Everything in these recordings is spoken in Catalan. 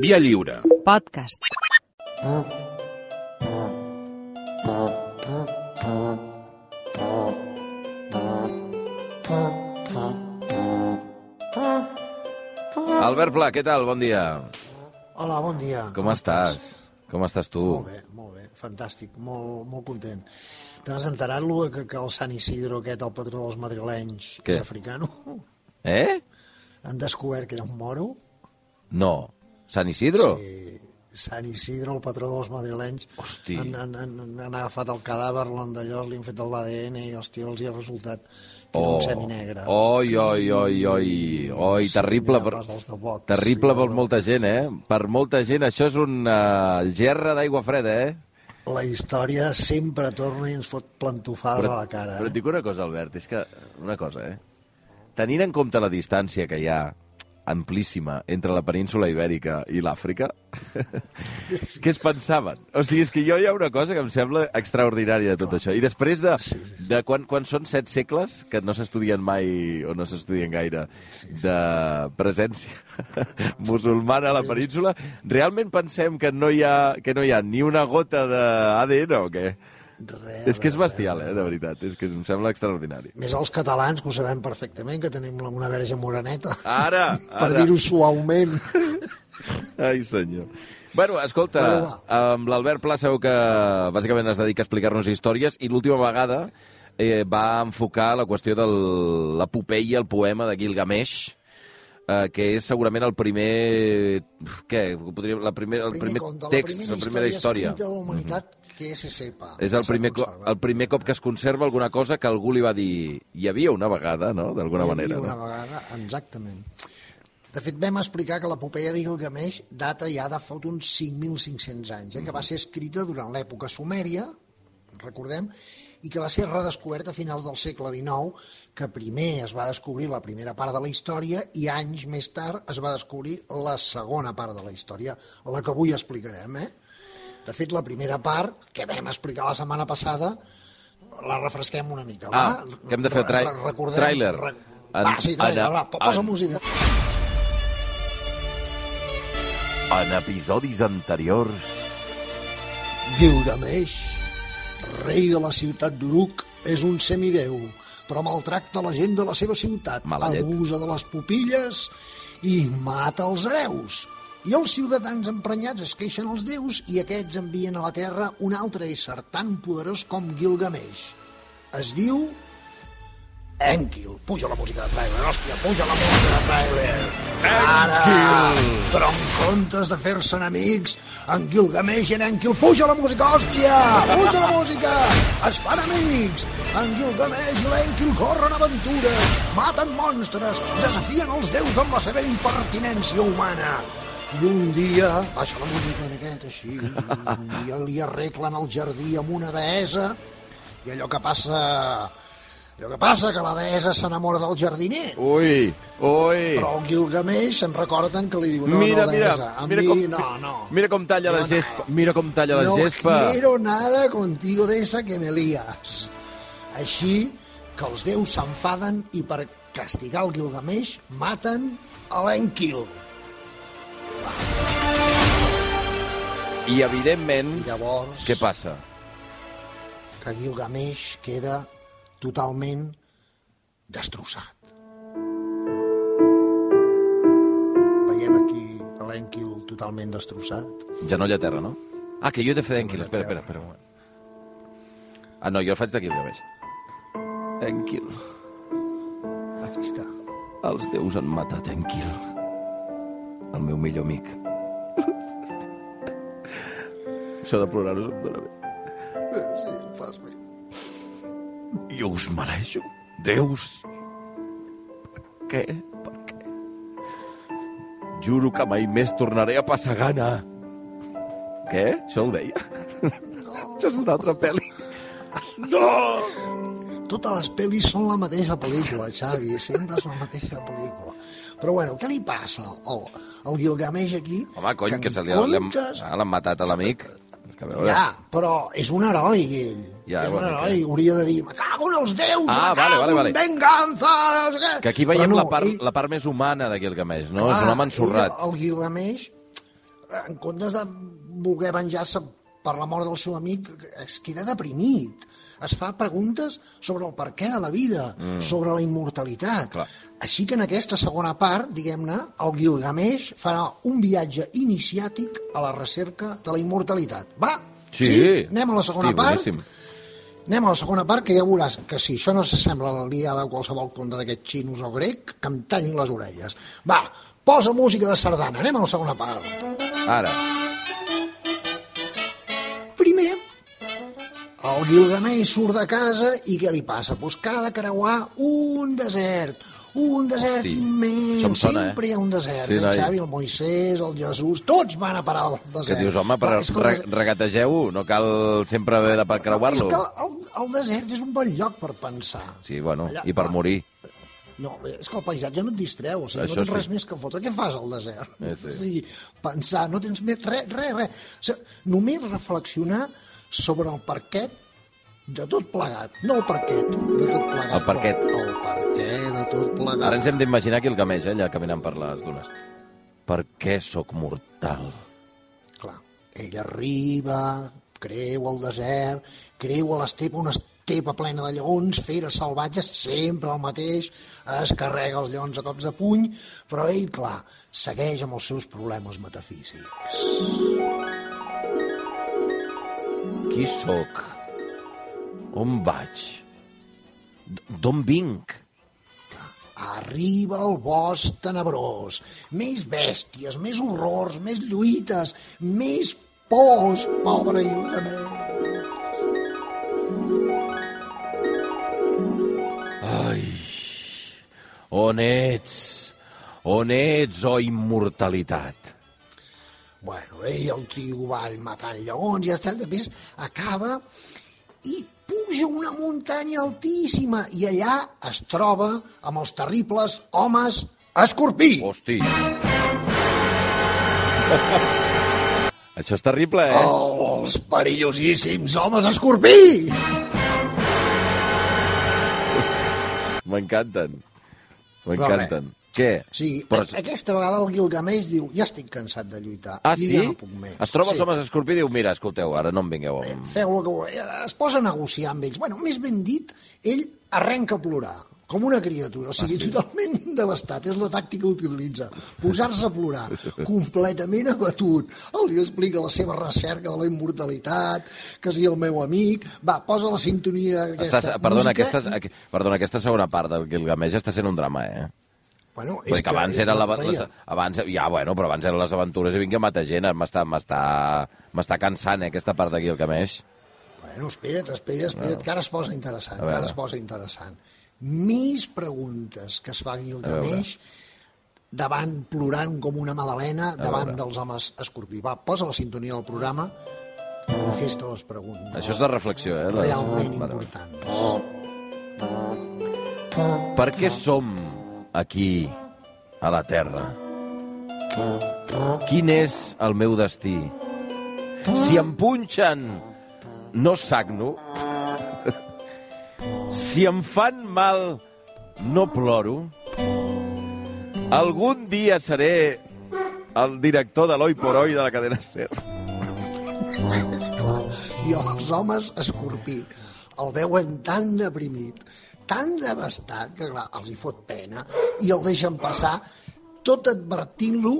Via lliure. Podcast. Albert Pla, què tal? Bon dia. Hola, bon dia. Com estàs? Com estàs tu? Molt bé, molt bé, fantàstic, molt, molt content. Te n'has enterat, Lu, que, que el Sant Isidro, aquest, el patró dels madrilenys, Què? és africano? Eh? Han descobert que era un moro? No. Sant Isidro? Sí, Sant Isidro, el patró dels madrilenys, Hosti. han, han, han, han agafat el cadàver, l'han d'allò, li han fet l'ADN i, hòstia, els hi ha resultat que era un seminegre. Oi, oi, oi, oi. Oi, terrible. Per, terrible sí, per molta gent, eh? Per molta gent això és un uh, gerra d'aigua freda, eh? La història sempre torna i ens fot plantofades a la cara. Però Eh? et dic una cosa, Albert, és que... Una cosa, eh? Tenint en compte la distància que hi ha amplíssima entre la península ibèrica i l'Àfrica, què es pensaven? O sigui, és que jo hi ha una cosa que em sembla extraordinària de tot això. I després de, de quan, quan són set segles, que no s'estudien mai, o no s'estudien gaire, de presència musulmana a la península, realment pensem que no hi ha, que no hi ha ni una gota d'ADN o què? Res, És que és bestial, eh, de veritat. És que em sembla extraordinari. Més els catalans, que ho sabem perfectament, que tenim la- una verge moreneta. Ara, per ara. dir-ho suaument. Ai, senyor. Bueno, escolta, Bueno, amb l'Albert Pla segur que bàsicament es dedica a explicar-nos històries i l'última vegada eh, va enfocar la qüestió de l'epopeia, el poema de Gilgamesh, eh, que és segurament el primer... Què? Podria, la primer, el primer, conte, text, la la primera història. escrita de la humanitat que se sepa. És el primer, el primer cop que es conserva alguna cosa que algú li va dir hi havia una vegada, no?, d'alguna Hi havia manera. Una No? vegada, exactament. De fet, vam explicar que l'epopeia de Gilgamesh data ja de fot uns 5.500 anys, eh, que va ser escrita durant l'època sumèria, recordem, i que va ser redescoberta a finals del segle XIX, que primer es va descobrir la primera part de la història i anys més tard es va descobrir la segona part de la història, la que avui explicarem. Eh? De fet, la primera part, que vam explicar la setmana passada, la refresquem una mica. Ah, va? que hem de fer re- recordem- tràiler. Re... En- va, sí, tràiler, en- va, po- posa en- música. En episodis anteriors... Gilgamesh, rei de la ciutat d'Uruk, és un semideu, però maltracta la gent de la seva ciutat, Mala abusa de les pupilles i mata els hereus. I els ciutadans emprenyats es queixen als déus i aquests envien a la terra un altre ésser tan poderós com Gilgamesh. Es diu Enkil. Puja la música de trailer, hòstia, puja la música de trailer. Ara! Però en comptes de fer-se enemics, en Gilgamesh i en Enkil, puja la música, hòstia! Puja la música! Es fan amics! En Gilgamesh i l'Enkil corren aventures, maten monstres, desafien els déus amb la seva impertinència humana. I un dia, baixa la música en aquest així, un dia li arreglen el jardí amb una deessa, i allò que passa... Allò que passa que la deessa s'enamora del jardiner. Ui, ui. Però el Gilgamesh se'n recorden que li diu no, mira, no, mira, a mira mi com, no, no. mira com talla la Yo gespa, no. mira com talla la no gespa. quiero nada contigo deessa que me lías. Així que els déus s'enfaden i per castigar el Gilgamesh maten a l'Enkill. I evidentment, I llavors què passa? que Gilgamesh queda totalment destrossat. Veiem aquí l'Enkill totalment destrossat. Genoll a terra, no? Ah, que jo he de fer d'Enquil. Espera, espera, espera. Ah, no, jo el faig d'aquí, el més. Enquil. Aquí està. Els déus han matat Enquil. El meu millor amic. Això de plorar no se'm dóna bé. Sí, em fas bé. Jo us mereixo. Déus. Per què? Per què? Juro que mai més tornaré a passar gana. Què? Això ho deia? No. Això és una altra pel·li. No! Totes les pel·lis són la mateixa pel·lícula, Xavi, sempre és la mateixa pel·lícula. Però bueno, què li passa al, al Gilgamesh aquí? Home, cony, que, en se li comptes- ah, l'han matat a l'amic. És que. Ja, però és un heroi, ell. Ja, és un bueno, heroi, hauria de dir, me cago en els déus, Ah, me vale, cago vale, en vale. venganza, no sé. Que aquí veiem no, la, part, ell- la part més humana de Gilgamesh, no? és Clar, un home ensorrat. ell, El Gilgamesh en comptes de voler venjar-se per la mort del seu amic, es queda deprimit. Es fa preguntes sobre el per què de la vida, mm. sobre la immortalitat. Clar. Així que en aquesta segona part, diguem-ne, el Gilgamesh farà un viatge iniciàtic a la recerca de la immortalitat. Va, Sí. Anem a la segona Hosti, part. boníssim. Anem a la segona part, que ja veuràs que si això no s'assembla a la liada de qualsevol conte d'aquest xinos o grec, que em talling les orelles. Va, posa música de sardana. Anem a la segona part. Ara. Primer, el Gilgamesh surt de casa i què li passa? Doncs que ha de creuar un desert, un desert Hosti, immens, sona, eh? sempre hi ha un desert. Sí, el noi. Xavi, el Moisès, el Jesús, tots van a parar al desert. Que dius, home, per Va, és que el re desert- regategeu, no cal sempre haver de per creuar-lo. És que el, el desert és un bon lloc per pensar. Sí, bueno, Allà- i per va. morir. No, és que el paisatge no et distreu, o sigui, Això no tens sí. res més que fotre. Què fas al desert? Eh, sí. O sigui, pensar, no tens més res, res, res. O sigui, només reflexionar sobre el parquet de tot plegat. No el parquet de tot plegat. El parquet. El perquè de tot plegat. Ara ens hem d'imaginar aquí el Gamesh, eh, allà caminant per les dunes. Per què sóc mortal? Clar, ell arriba, creu el desert, creu a l'estepa, una estepa plena de lleons, feres salvatges, sempre el mateix, es carrega els lleons a cops de puny, però ell, clar, segueix amb els seus problemes metafísics. Qui sóc? On vaig? D'on vinc? Arriba el bosc tenebrós, més bèsties, més horrors, més lluites, més pors, pobre Gilgamesh. Ai, on ets? On ets, oh immortalitat? Bueno, ell el tio va matant lleons i ja està, després acaba i puja una muntanya altíssima i allà es troba amb els terribles homes escorpí. Hosti. Això és terrible, eh? Oh, els perillosíssims homes escorpí! M'encanten. M'encanten. Sí, Però... Però... aquesta vegada el Gilgamesh diu, ja estic cansat de lluitar. Ah, sí? Ja no puc més. Es troba els sí. homes escorpí i diu, mira, escolteu, ara no em vingueu amb... Feu el que vulgueu. Es posa a negociar amb ells. Bueno, més ben dit, ell arrenca a plorar, com una criatura, o sigui, Ah, sí? totalment devastat, és la tàctica que utilitza, posar-se a plorar, completament abatut, li explica la seva recerca de la immortalitat, que si el meu amic, va, posa la sintonia aquesta Estàs, perdona, música aquesta, i- perdona, aquesta segona part del Gilgamesh està sent un drama, eh? Bueno, dir que abans era la, les, abans, ja, bueno, però abans eren les aventures i vinga a matar gent, m'està m'està m'està cansant, eh, aquesta part de Gilgamesh. Bueno, espera't, espera't, espera't, que ara es posa interessant, que ara es posa interessant. Més preguntes que es fa Gilgamesh davant, plorant com una madalena, davant dels homes escorpí. Va, posa la sintonia del programa i fes-te les preguntes. Això és de reflexió, eh? Les- Realment Vale. important. Per què som aquí, a la Terra? Quin és el meu destí? Si em punxen, no sagno. Si em fan mal, no ploro. Algun dia seré el director de l'Oi por Oi de la cadena SER. I els homes escorpí el veuen tan deprimit, tan devastat, que clar, els hi fot pena, i el deixen passar, tot advertint-lo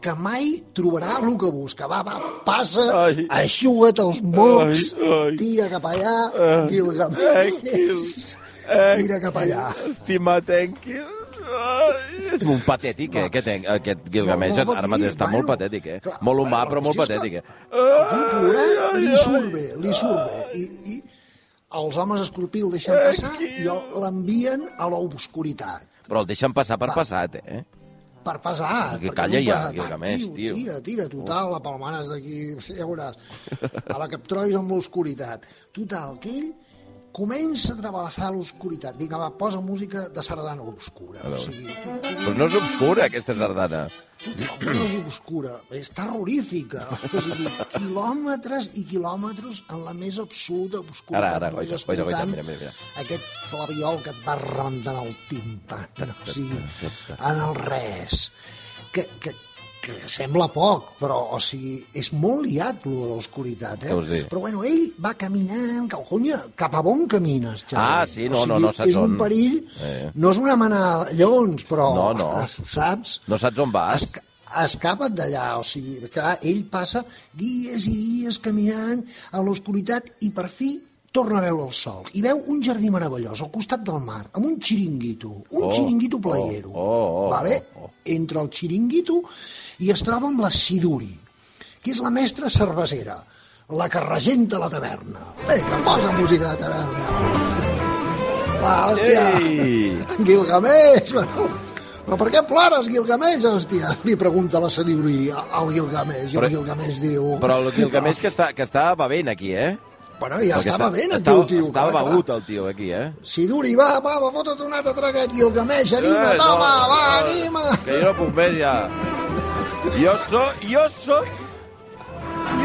que mai trobarà el que busca. Va, va, passa, Ai. aixuga't els mocs, Ai, ai. tira cap allà, Gilgamesh, Enquil, tira cap allà. Estimat Enquil. Ai, És molt patètic, eh, aquest, en- aquest Gilgamesh. Molt- molt Ara mateix està molt bueno. patètic, eh? Clar, molt humà, bueno, però molt patètic, eh? Algú plorant, li surt bé, li surt bé. I, i els homes escorpí el deixen passar i l'envien a l'obscuritat. Però el deixen passar per Va. passat, eh? per pesar. Que calla ja, Gilgamesh, Va, tio. Tira, tira, total, la palmanes d'aquí, ja veuràs. A la que et trobis amb l'oscuritat. Total, que ell comença a travessar l'oscuritat. Vinga, va, posa música de sardana obscura. O sigui, tu, tu, Però no és obscura, aquesta sardana. tu, no és obscura, és terrorífica. O sigui, quilòmetres i quilòmetres en la més absoluta obscuritat. Ara, ara, goita, goita, goita, mira, mira, mira. Aquest flabiol que et va rebentant el timpan, o sigui, en el res. Que, que que sembla poc, però, o sigui, és molt liat, lo de l'oscuritat, eh? Però, bueno, ell va caminant, que, conya, cap a on camines, Xavi? Ah, sí, no, o sigui, no, no saps És un on. perill, Eh. no és una manada de lleons, però, No, no. saps? No saps on vas? Esca escapa't d'allà, o sigui, clar, ell passa dies i dies caminant a l'oscuritat i per fi torna a veure el sol i veu un jardí meravellós al costat del mar, amb un xiringuito, un Oh, xiringuito playero. oh, oh, oh, vale? Entra el xiringuito i es troba amb la Siduri, que és la mestra cervesera, la que regenta la taverna. Vinga, posa música de taverna. Va, hòstia, Ei! Gilgamesh, bueno, però per què plores, Gilgamesh, hòstia? Li pregunta la Siduri al Gilgamesh, i el Gilgamesh diu... Però el Gilgamesh que està, que està bevent aquí, eh? Bueno, ja Perquè estava està- ben, el estava, teu tio. Estava clar, begut, el tio, aquí, eh? Siduri, va, va, va, fotut un altre traguet, Gilgamesh, anima, Eh, toma, no, va, no, anima. Que jo no puc més, ja. Jo soc... Jo soc...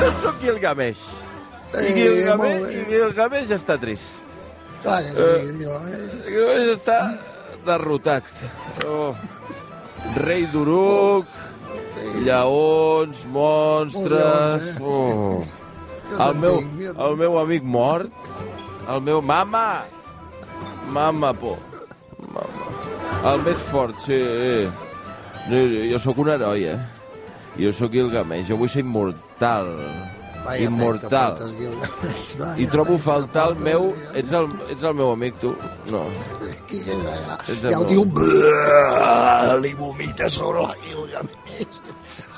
Jo soc Gilgamesh. I Eh, Gilgamesh, molt bé. i Gilgamesh està trist. Clar que sí, Gilgamesh. Gilgamesh està derrotat. Oh. Rei d'Uruc, lleons, monstres... Lleons, eh? Oh. El meu, el meu amic mort, el meu... Mama! Mama, por. Mama. El més fort, sí. Jo sóc un heroi, eh? Jo sóc Gilgamesh, jo vull ser immortal. Vaya immortal. portes, I trobo faltar el meu... Ets el, ets el meu amic, tu? No. Qui és allà? I el "Brrr", li vomita sobre la Gilgamesh.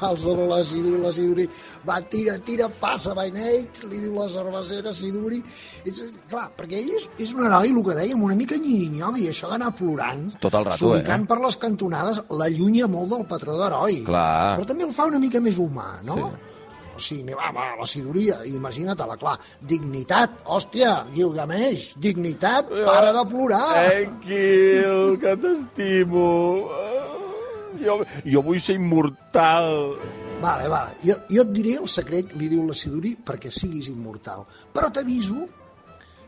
El sobre la Siduri, la Siduri va, tira, tira, passa, Baineit, li diu la cervesera Siduri. És, clar, perquè ell és, és un heroi, el que dèiem, una mica nyinyoga, i això d'anar plorant, Tot el rato, s'ubicant eh? per les cantonades, l'allunya molt del patró d'heroi. Clar. Però també el fa una mica més humà, no? O sigui, va, va, la siduria, imagina't-la, clar, dignitat, hòstia, Gilgamesh, dignitat, para de plorar. Tranquil, que t'estimo. Jo, jo vull ser immortal. Vale, vale, jo, jo et diré el secret, li diu la Siduri, perquè siguis immortal. Però t'aviso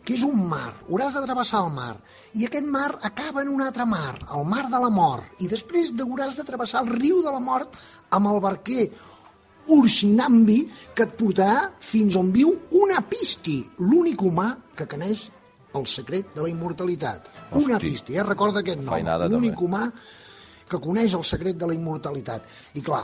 que és un mar, hauràs de travessar el mar, i aquest mar acaba en un altre mar, el mar de la mort, i després hauràs de travessar el riu de la mort amb el barquer Urshinambi, que et portarà fins on viu una pisti, l'únic humà que coneix el secret de la immortalitat. Una Hosti. pisti, eh? recorda aquest nom. Feinada, L'únic també. humà que coneix el secret de la immortalitat. I clar,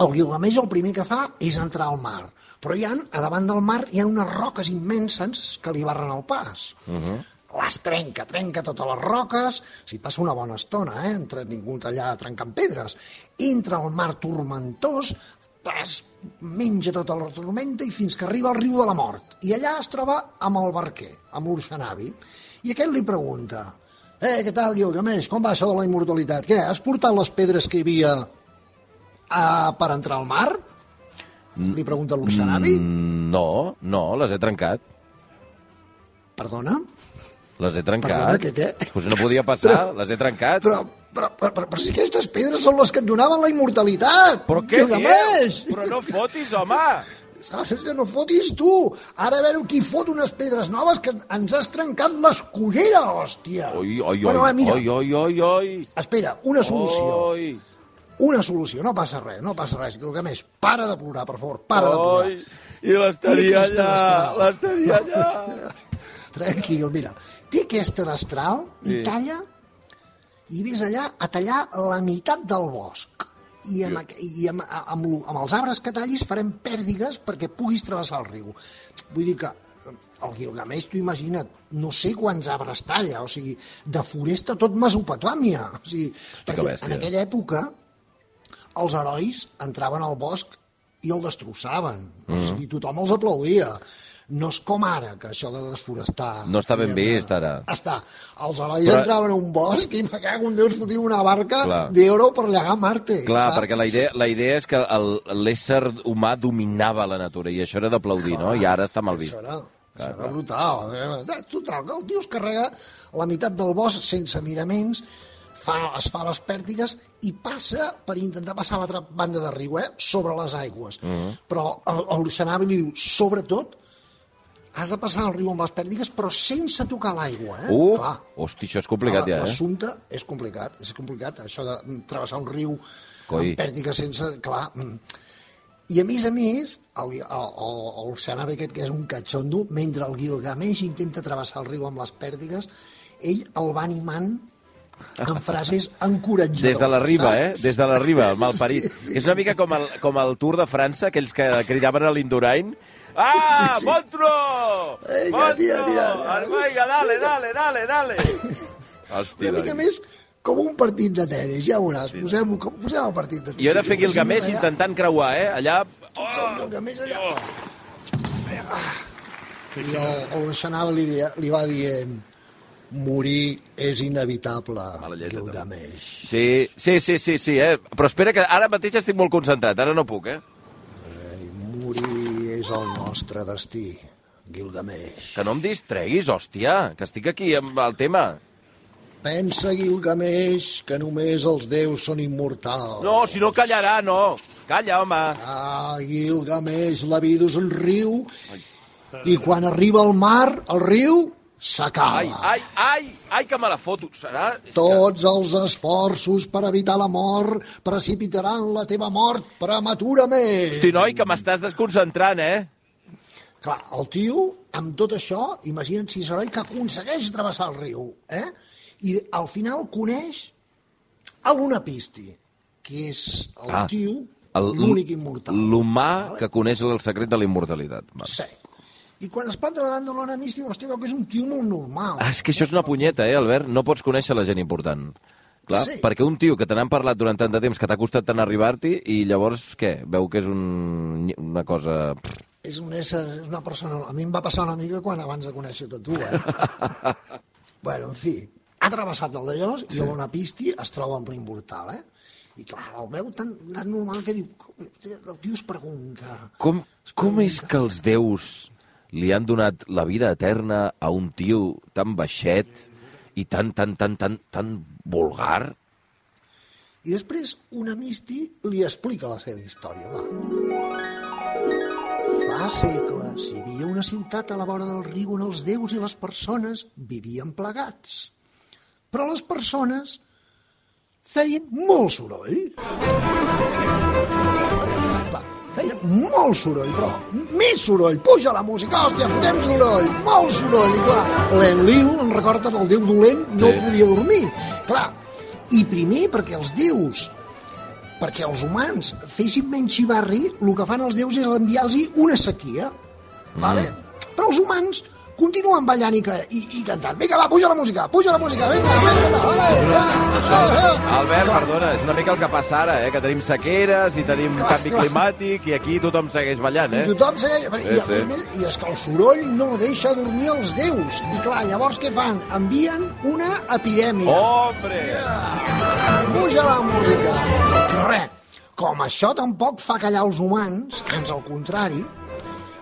el Gilgamesh el primer que fa és entrar al mar. Però hi ha, a davant del mar hi ha unes roques immenses que li barren el pas. Uh -huh. Les trenca, trenca totes les roques, s'hi passa una bona estona, eh? entretingut allà trencant pedres. Entra al mar tormentós, es menja tota la tormenta i fins que arriba al riu de la mort. I allà es troba amb el barquer, amb l'Urxanavi. I aquest li pregunta, eh, què tal, Gilgamesh, com va això de la immortalitat? Què, has portat les pedres que hi havia a, per entrar al mar? Li pregunta l'Urxanavi. Mm, No, no, les he trencat. Perdona? Les he trencat. Perdona, què, què? Pues no podia passar, les he trencat. Però, però, però, però, però si aquestes pedres són les que et donaven la immortalitat! Però què Gilgamesh! dius? Però no fotis, home! Saps, que no fotis tu! Ara a veure qui fot unes pedres noves que ens has trencat l'escullera, hòstia! Oi, oi, bueno, va, oi, mira, oi, oi, oi, oi. espera, una solució. Oi, Una solució, no passa res, no passa res. Gilgamesh, para de plorar, per favor, para de plorar. oi. I l'estaria allà, l'estaria allà. Tranquil, mira. Té aquesta destral i Sí. talla i ves allà a tallar la meitat del bosc. I amb, i amb, amb, amb els arbres que tallis farem pèrdigues perquè puguis travessar el riu. Vull dir que el Gilgamesh, tu imagina't, no sé quants arbres talla, o sigui, de foresta tot Mesopotàmia. O sigui, que perquè bèstia. en aquella època els herois entraven al bosc i el destrossaven. Mm. O sigui, tothom els aplaudia. No és com ara, que això de desforestar... No està ben vist, ara. Està. Els herois Però- entraven a un bosc i me cago en Déu, es fotia una barca d'euro per llegar a Marte. Clar, saps? perquè la idea, la idea és que l'ésser humà dominava la natura i això era d'aplaudir, no? I ara està mal vist. Això era, Clar, això era clar. brutal. Eh, Total, que el tio es carrega la meitat del bosc sense miraments, fa, es fa les pèrtigues i passa per intentar passar a l'altra banda de riu, eh, sobre les aigües. Mhm. Però el, el li diu, sobretot, has de passar el riu amb les pèrtigues, però sense tocar l'aigua, eh? Uh, Clar. hosti, això és complicat ja, eh? L'assumpte és complicat, és complicat, això de travessar un riu Coi. amb pèrdiques sense... Clar, mm. i a més a més, el, el, el, el aquest, que és un catxondo, mentre el Gilgamesh intenta travessar el riu amb les pèrdiques, ell el va animant amb frases encoratjadores. Des de la riba, eh? saps? Des de la riba, el malparit. Sí. És una mica com el, com el Tour de França, aquells que cridaven a l'Indurain. Ah, sí, sí. Montro! Vinga, Montro! tira, tira. Vinga, dale, dale, dale, dale. Hòstia, Una mica més com un partit de tenis, ja veuràs. Posem, com- posem el partit de tenis. I he de fer Gilgamesh Allà, intentant creuar, eh? Allà... el Gilgamesh allà. I el, el Xanava li, dia- li va dient morir és inevitable, Gilgamesh. Sí, sí, sí, sí, sí, eh? Però espera, que ara mateix estic molt concentrat, ara no puc, eh? El nostre destí, Gilgamesh. Que no em distreguis, hòstia, que estic aquí amb el tema. Pensa, Gilgamesh, que només els déus són immortals. No, si no callarà, no. Calla, home. Ah, Gilgamesh, la vida és un riu, i quan arriba al mar, el riu s'acaba. Ai, ai, ai, ai, que me la foto. Serà... Tots els esforços per evitar la mort precipitaran la teva mort prematurament. Hosti, noi, que m'estàs desconcentrant, eh? Clar, el tio, amb tot això, imagina't si és heroi que aconsegueix travessar el riu, eh? I al final coneix a l'Unapisti, que és el Ah, tio, el- l'únic immortal. L'humà que coneix el secret de la immortalitat. Va. Sí. I quan es planta davant de l'Unapisti, hòstia, veu que és un tio molt normal. Ah, és que això és una punyeta, eh, Albert? No pots conèixer la gent important. Clar, Sí. perquè un tio que te n'han parlat durant tant de temps que t'ha costat tant arribar-t'hi i llavors, què? Veu que és un, una cosa... És un ésser, és una persona... A mi em va passar una mica quan abans de conèixer-te tu, eh? bueno, en fi, ha travessat el d'allò i a l'Unapisti es troba en ple immortal, eh? I clar, el veu tan, tan normal que diu... El tio es pregunta... Com, com és que els déus li han donat la vida eterna a un tio tan baixet i tan, tan, tan, tan, tan vulgar? I després una Misti li explica la seva història, va. Fa segles hi havia una ciutat a la vora del riu on els déus i les persones vivien plegats. Però les persones feien molt soroll. Feien molt soroll, però més soroll. Puja la música, hòstia, fotem soroll, molt soroll. I clar, l'Enlil, en recorda el déu dolent, no Sí. podia dormir. Clar, i primer perquè els déus perquè els humans fessin menys xivarri, el que fan els déus és enviar-los una sequia. Mm. Vale? Però els humans continuen ballant i, i, i cantant. Vinga, va, puja la música, puja la música, vinga, més va. Albert, perdona, és una mica el que passa ara, eh? que tenim sequeres i tenim Clar, canvi clar. climàtic i aquí tothom segueix ballant, I eh? tothom segueix... I, Sí, sí. a més, I és que el soroll no deixa dormir els déus. I clar, llavors què fan? Envien una epidèmia. Hombre! Puja la música. Res, com això tampoc fa callar els humans, ans al contrari,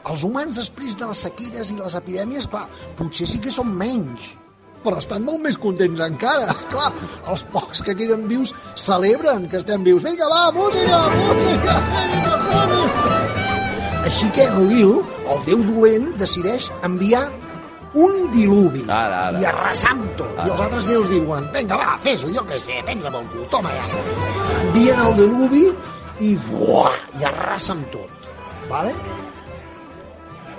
els humans després de les sequeres i les epidèmies, clar, potser sí que són menys, però estan molt més contents encara. Clar, els pocs que queden vius celebren que estem vius. Vinga, va, música, música, vinga, música. Així que Enlil, el déu dolent, decideix enviar un diluvi Ara, ara. i arrasar amb tot. I els altres déus diuen, vinga, va, fes-ho, jo què sé, prendre pel cul, toma ja. Envien el diluvi i fuà, i arrasa amb tot. Vale?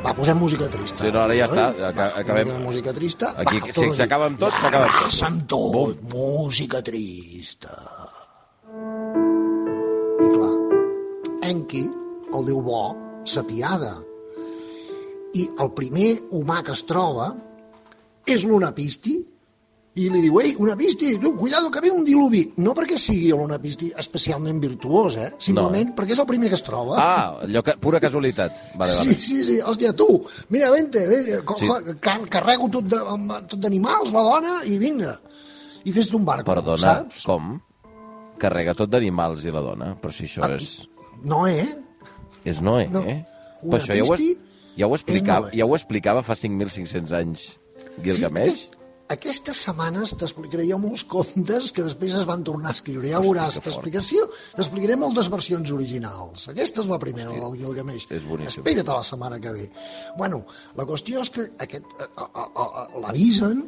Va, posem música trista. Sí, no, ara ja està, aca- acabem. Posem Música trista. Aquí, va, si s'acaba amb tot, s'acaba amb tot. Amb tot. Bum. Música trista. I clar, Enki, el déu bo, s'apiada. I el primer humà que es troba és l'Unapisti i li diu, ei, Unapisti, tu, cuidado que ve un diluvi. No perquè sigui l'Unapisti especialment virtuós, eh? Simplement No. perquè és el primer que es troba. Ah, allò que, pura casualitat. Vale, Sí, vale. sí, sí, hòstia, tu, mira, vente, ve, Sí. car carrego tot de- tot d'animals, la dona, i vinga. I fes-te un barco, Perdona, saps? com? Carrega tot d'animals i la dona? Però si això és... No, eh? És Noé, No. eh? Una Però això ja ho, pisti ja ho explicava, Noé. ja ho explicava fa 5.500 anys Gilgamesh. Aquest- Aquestes setmanes t'explicaré jo molts contes que després es van tornar a escriure. Ja veuràs, fort. t'explicaré moltes versions originals. Aquesta és la primera, la del Gilgamesh. és boníssim. Espera't a la setmana que ve. Bueno, la qüestió és que aquest, a- a- a- l'avisen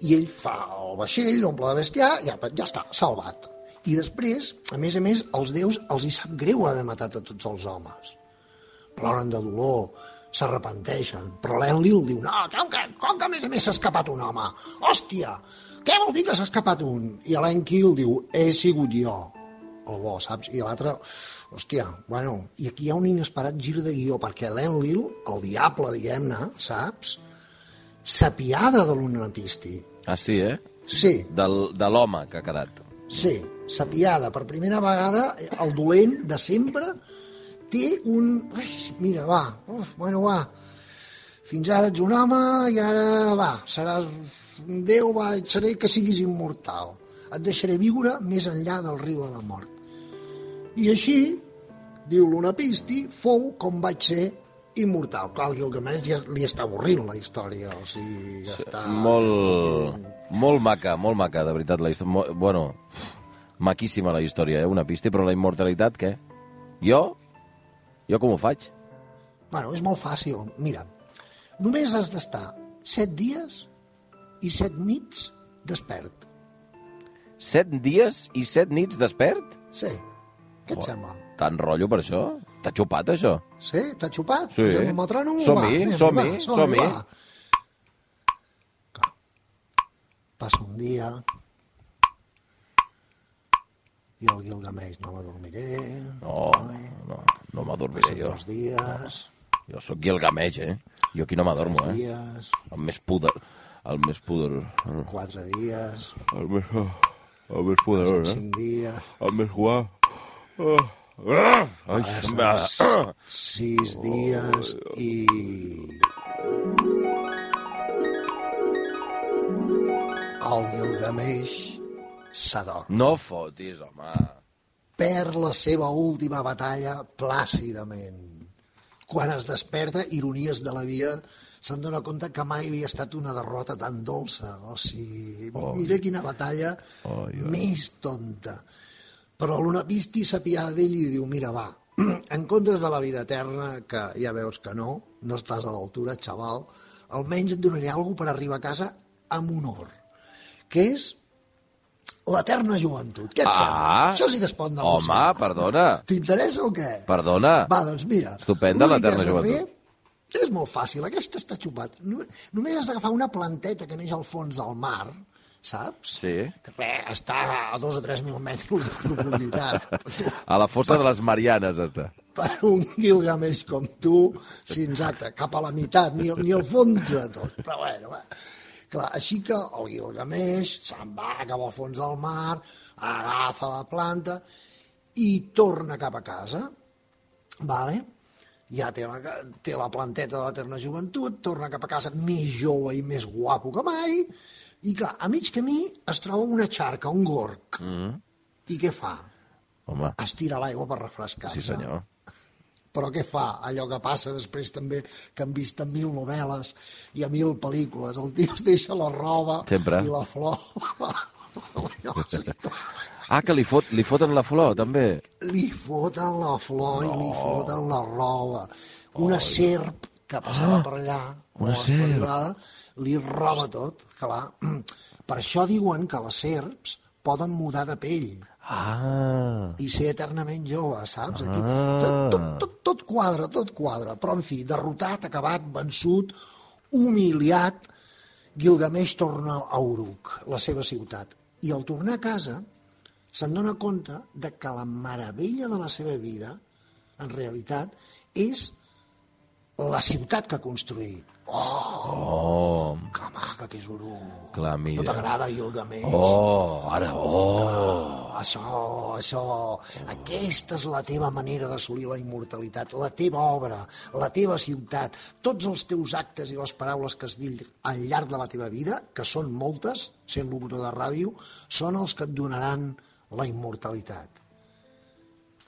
i ell fa el vaixell, omple de bestiar, ja, ja està, salvat. I després, a més a més, els déus els hi sap greu haver matat a tots els homes. Ploren de dolor, s'arrepenteixen, però l'Enlil diu, no, com que, com que a més a més s'ha escapat un home? Hòstia, què vol dir que s'ha escapat un? I l'Enkill diu, he sigut jo, el bo, saps? I l'altre, hòstia, bueno, i aquí hi ha un inesperat gir de guió, perquè l'Enlil, el diable, diguem-ne, saps? S'apiada de l'Unapisti. Ah, sí, eh? Sí, Del, de l'home que ha quedat. Sí, s'apiada. Per primera vegada, el dolent de sempre té un... Ui, mira, va, uf, bueno, va. Fins ara ets un home i ara, va, seràs un déu, va, et seré que siguis immortal. Et deixaré viure més enllà del riu de la mort. I així, diu l'Unapisti, fou com vaig ser immortal. Clar, el Gilgamesh ja li està avorrint la història, o sigui, ja està... Molt, molt maca, molt maca, de veritat, la història. Bueno, maquíssima la història, eh? Una pista, però la immortalitat, què? Jo? Jo com ho faig? Bueno, és molt fàcil. Mira, només has d'estar set dies i set nits despert. Set dies i set nits despert? Sí. Què et sembla? Tant rotllo per això? T'ha xupat, això? Sí? T'ha xupat? Sí. Posem el metrònom? Som-hi, som-hi, som-hi. Clar. Passa un dia i el Gilgamesh no m'adormiré. No, no, no m'adormiré jo. Dos dies, Jo sóc Gilgamesh, eh? Jo aquí no m'adormo, eh? dies, El més poder... El més poder... quatre dies, El més... El més poderós, cinc dies, El més guap. Ah, ai, se'm va... Ah. sis dies i... El Gilgamesh s'adorm. No fotis, home. Perd la seva última batalla plàcidament. Quan es desperta, ironies de la vida, se'n dona compte que mai havia estat una derrota tan dolça. O sigui, mira quina batalla Ai, ai. més tonta. Però l'Unapisti s'apiada d'ell i diu, mira, va, en comptes de la vida eterna, que ja veus que no, no estàs a l'altura, xaval, almenys et donaré alguna per arribar a casa amb honor, que és l'eterna joventut. Què et sembla? Ah, Això sí que es pot home, negociar. perdona. T'interessa o què? Perdona. Va, doncs mira. Estupenda l'eterna joventut. fer És molt fàcil, aquesta està xupat. Només, has d'agafar una planteta que neix al fons del mar, saps? Sí. Que res, està a dos o tres mil metres de profunditat. A la fossa de les Marianes està. per un Gilgamesh com tu, sí, exacte, cap a la meitat, ni, ni al fons de tot. Però bueno, va. Clar, així que el Gilgamesh se'n va cap al fons del mar, agafa la planta i torna cap a casa. Vale? Ja té la, té la planteta de l'eterna joventut, torna cap a casa més jove i més guapo que mai, i clar, a mig camí es troba una xarca, un gorg. Mm. I què fa? Home, Es tira l'aigua per refrescar-se. sí senyor. Però què fa? Allò que passa després també, que han vist en mil novel·les i a mil pel·lícules. El tio es deixa la roba Sempre. i la flor. Ah, que li, fot, li foten la flor, també. li foten la flor i li foten la roba. Una serp que passava per allà, Ah, una serp. li roba tot, clar. Per això diuen que les serps poden mudar de pell Ah, i ser eternament jove, saps? Aquí, Ah. tot, tot, tot, tot quadra, tot quadra. Però, en fi, derrotat, acabat, vençut, humiliat, Gilgamesh torna a Uruk, la seva ciutat. I al tornar a casa se'n dona compte de que la meravella de la seva vida, en realitat, és la ciutat que ha construït. Oh, oh, que maca que és Uruk. clar, No mira. t'agrada Gilgamesh? Oh, ara, oh. Això, això, aquesta és la teva manera d'assolir la immortalitat, la teva obra, la teva ciutat, tots els teus actes i les paraules que has dit al llarg de la teva vida, que són moltes, sent locutor de ràdio, són els que et donaran la immortalitat.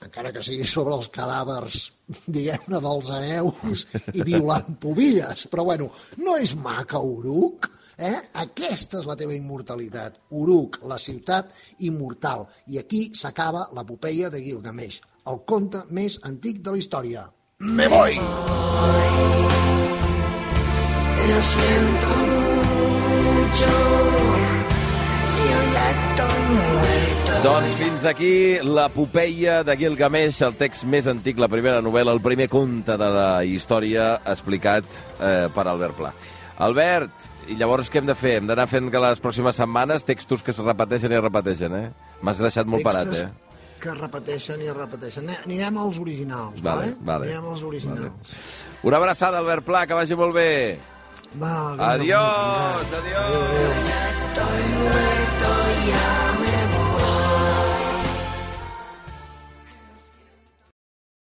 Encara que sigui sobre els cadàvers, diguem-ne, dels hereus i violant pobilles. Però, bueno, no és maca Uruk, eh? Aquesta és la teva immortalitat. Uruk, la ciutat immortal. I aquí s'acaba l'epopeia de Gilgamesh, el conte més antic de la història. Me voy! Lo siento mucho, yo ya estoy Doncs fins aquí l'epopeia de Gilgamesh, el text més antic, la primera novel·la, el primer conte de la història explicat eh, per Albert Pla. Albert, i llavors què hem de fer? Hem d'anar fent que les pròximes setmanes textos que es repeteixen i es repeteixen, eh? M'has deixat molt parat, Textos eh? que es repeteixen i es repeteixen. Anirem als originals, Vale, vale? vale. Anirem als originals. Una abraçada, Albert Pla, que vagi molt bé. Va, vinga, Adiós, adiós. Adéu,